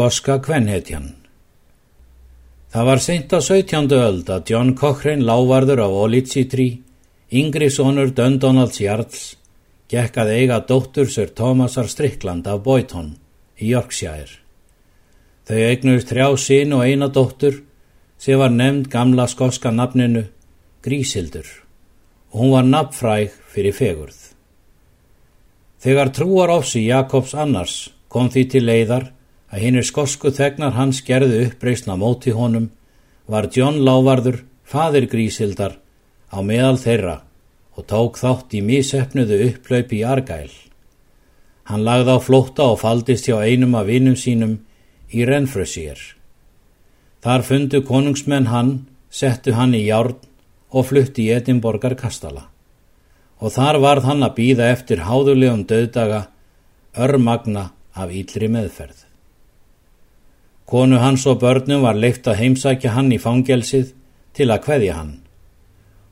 Skoska kvenhetjan Það var seint á 17. öld að John Cochrane lávarður af Olitsitri, yngri sonur Dundonalds Jarls, gekk að eiga dóttur Sir Thomasar Strickland af Boyton í Yorkshire. Þau eignuðist þrjá sín og eina dóttur sem var nefnd gamla skoska nafninu Grísildur og hún var nafnfræg fyrir fegurð. Þegar trúar ofsi Jakobs annars kom því til leiðar að hinnir skosku þegnar hans gerðu uppreysna móti honum var John Lávarður, fadir Grísildar, á meðal þeirra og tók þátt í mísefnuðu upplaup í Argæl. Hann lagði á flótta og faldist hjá einum af vinum sínum í Renfrössér. Þar fundu konungsmenn hann, settu hann í járn og flutti í Edimborgar kastala. Og þar varð hann að býða eftir háðulegum döðdaga, örmagna af ílri meðferð. Konu hans og börnum var leift að heimsækja hann í fangelsið til að kveðja hann.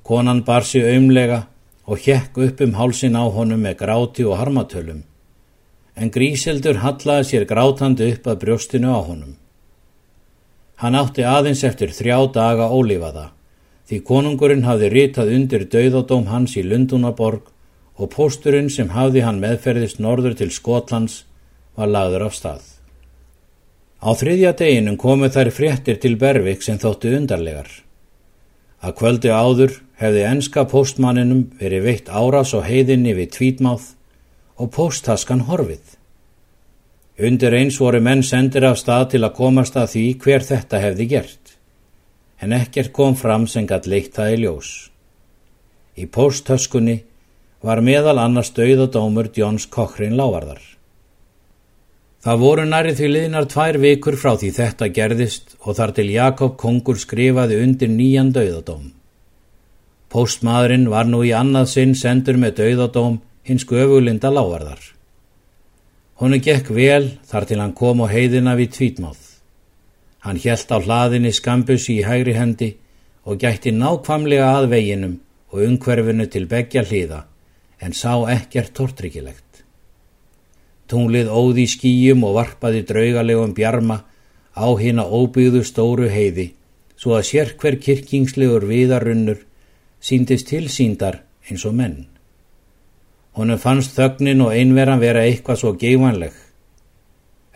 Konan bar sig auðmlega og hjekk upp um hálsin á honum með gráti og harmatölum, en Gríseldur hallaði sér grátandi upp að brjóstinu á honum. Hann átti aðeins eftir þrjá daga ólífaða, því konungurinn hafði ritað undir dauðadóm hans í Lundunaborg og pósturinn sem hafði hann meðferðist norður til Skotlands var lagður af stað. Á þriðja deginum komu þær fréttir til Bervik sem þóttu undarlegar. Að kvöldi áður hefði enska postmanninum verið veitt árás og heiðinni við tvítmáð og posthaskan horfið. Undir eins voru menn sendir af stað til að komast að því hver þetta hefði gert, en ekkert kom fram sem gætt í ljós. Í posthaskunni var meðal annars döiðadómur Jóns Kochrin lávarðar. Það voru næri því liðnar tvær vikur frá því þetta gerðist og þar til Jakob kongur skrifaði undir nýjan dauðadóm. Póstmaðurinn var nú í annað sinn sendur með dauðadóm hins göfulinda lávarðar. Honu gekk vel þar til hann kom á heiðina við tvítmáð. Hann hjælt á hlaðinni skambussi í hægri hendi og gætti nákvamlega að veginum og umhverfinu til begja hliða en sá ekkert tortrykilegt. Tunglið óði í skýjum og varpaði draugalegum bjarma á hina óbyggðu stóru heiði, svo að sér hver kirkingslegur viðarunnur síndist tilsýndar eins og menn. Honum fannst þögnin og einveran vera eitthvað svo geifanleg.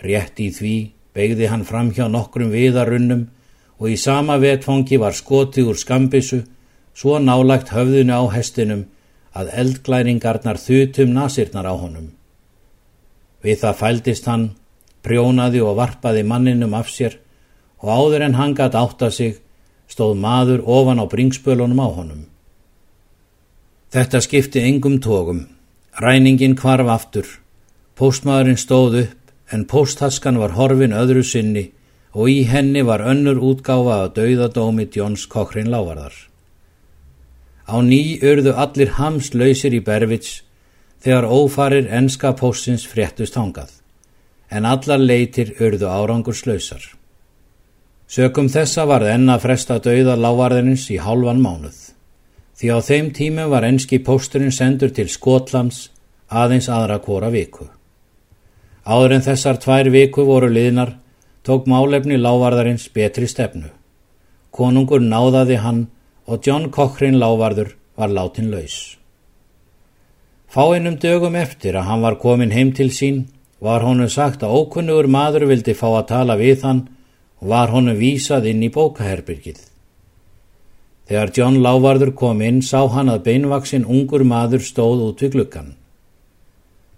Rétt í því begði hann fram hjá nokkrum viðarunnum og í sama vetfangi var skoti úr skambissu svo nálagt höfðinu á hestinum að eldglæringarnar þutum nasirnar á honum. Við það fældist hann, prjónaði og varpaði manninum af sér og áður en hann gætt átta sig stóð maður ofan á bringspölunum á honum. Þetta skipti engum tógum. Ræningin kvarf aftur. Póstmaðurinn stóð upp en pósthaskan var horfin öðru sinni og í henni var önnur útgáfa að dauðadómi Jóns Kokrin lávarðar. Á ný urðu allir hamslausir í Bervits þegar ófarir enska postins fréttust hangað, en allar leitir urðu árangur slausar. Sökum þessa var enna fresta dauða lávarðinins í halvan mánuð, því á þeim tímum var enski posturinn sendur til Skotlands aðeins aðra kvora viku. Áður en þessar tvær viku voru liðnar tók málefni lávarðarins betri stefnu. Konungur náðaði hann og John Cochrane lávarður var látin laus. Fáinnum dögum eftir að hann var komin heim til sín var honum sagt að ókunnugur maður vildi fá að tala við hann og var honum vísað inn í bókaherbyrgið. Þegar John Lávarður kom inn sá hann að beinvaksinn ungur maður stóð út við glukkan.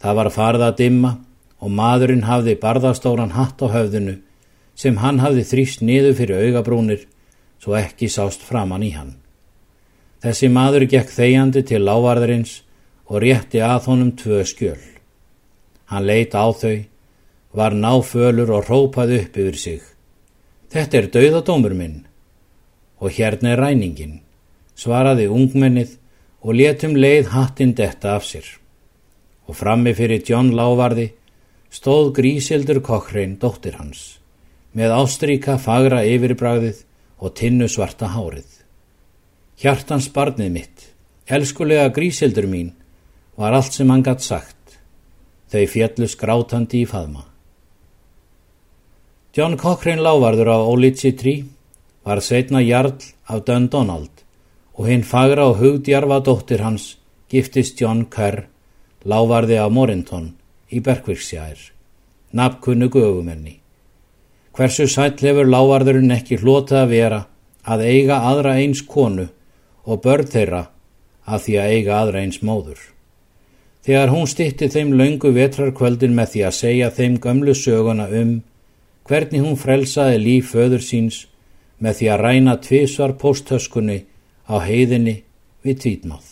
Það var farða að dimma og maðurinn hafði barðastóran hatt á höfðinu sem hann hafði þrýst niður fyrir augabrúnir svo ekki sást framann í hann. Þessi maður gekk þegjandi til Lávarðurins og rétti að honum tvö skjöl. Hann leita á þau, var náfölur og rópaði upp yfir sig. Þetta er dauðadómur minn og hérna er ræningin, svaraði ungmennið og letum leið hattinn detta af sér. Og frammi fyrir John Lávarði stóð Grísildur Kochrein, dóttir hans, með ástríka fagra yfirbræðið og tinnu svarta hárið. Hjartans barnið mitt, elskulega Grísildur mín, var allt sem hann gatt sagt. Þau fjallu skrátandi í faðma. John Cochrane lávarður af Ólitsi trí var setna jarl af Dundonald og hinn fagra og hugdjarfa dóttir hans giftist John Kerr lávarði af Morinton í Berkvirksjær, nafnkunnu guðumenni. Hversu sætt hefur lávarðurinn ekki hlota að vera að eiga aðra eins konu og börn þeirra að því að eiga aðra eins móður. Þegar hún stitti þeim laungu vetrarkvöldin með því að segja þeim gömlu söguna um hvernig hún frelsaði líf föður síns með því að ræna tvísvar pósthöskunni á heiðinni við tvítmáð.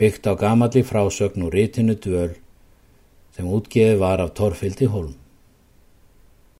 Byggt á gamalli frásögn úr rítinu dvöl sem útgeði var af Torfildi Holm.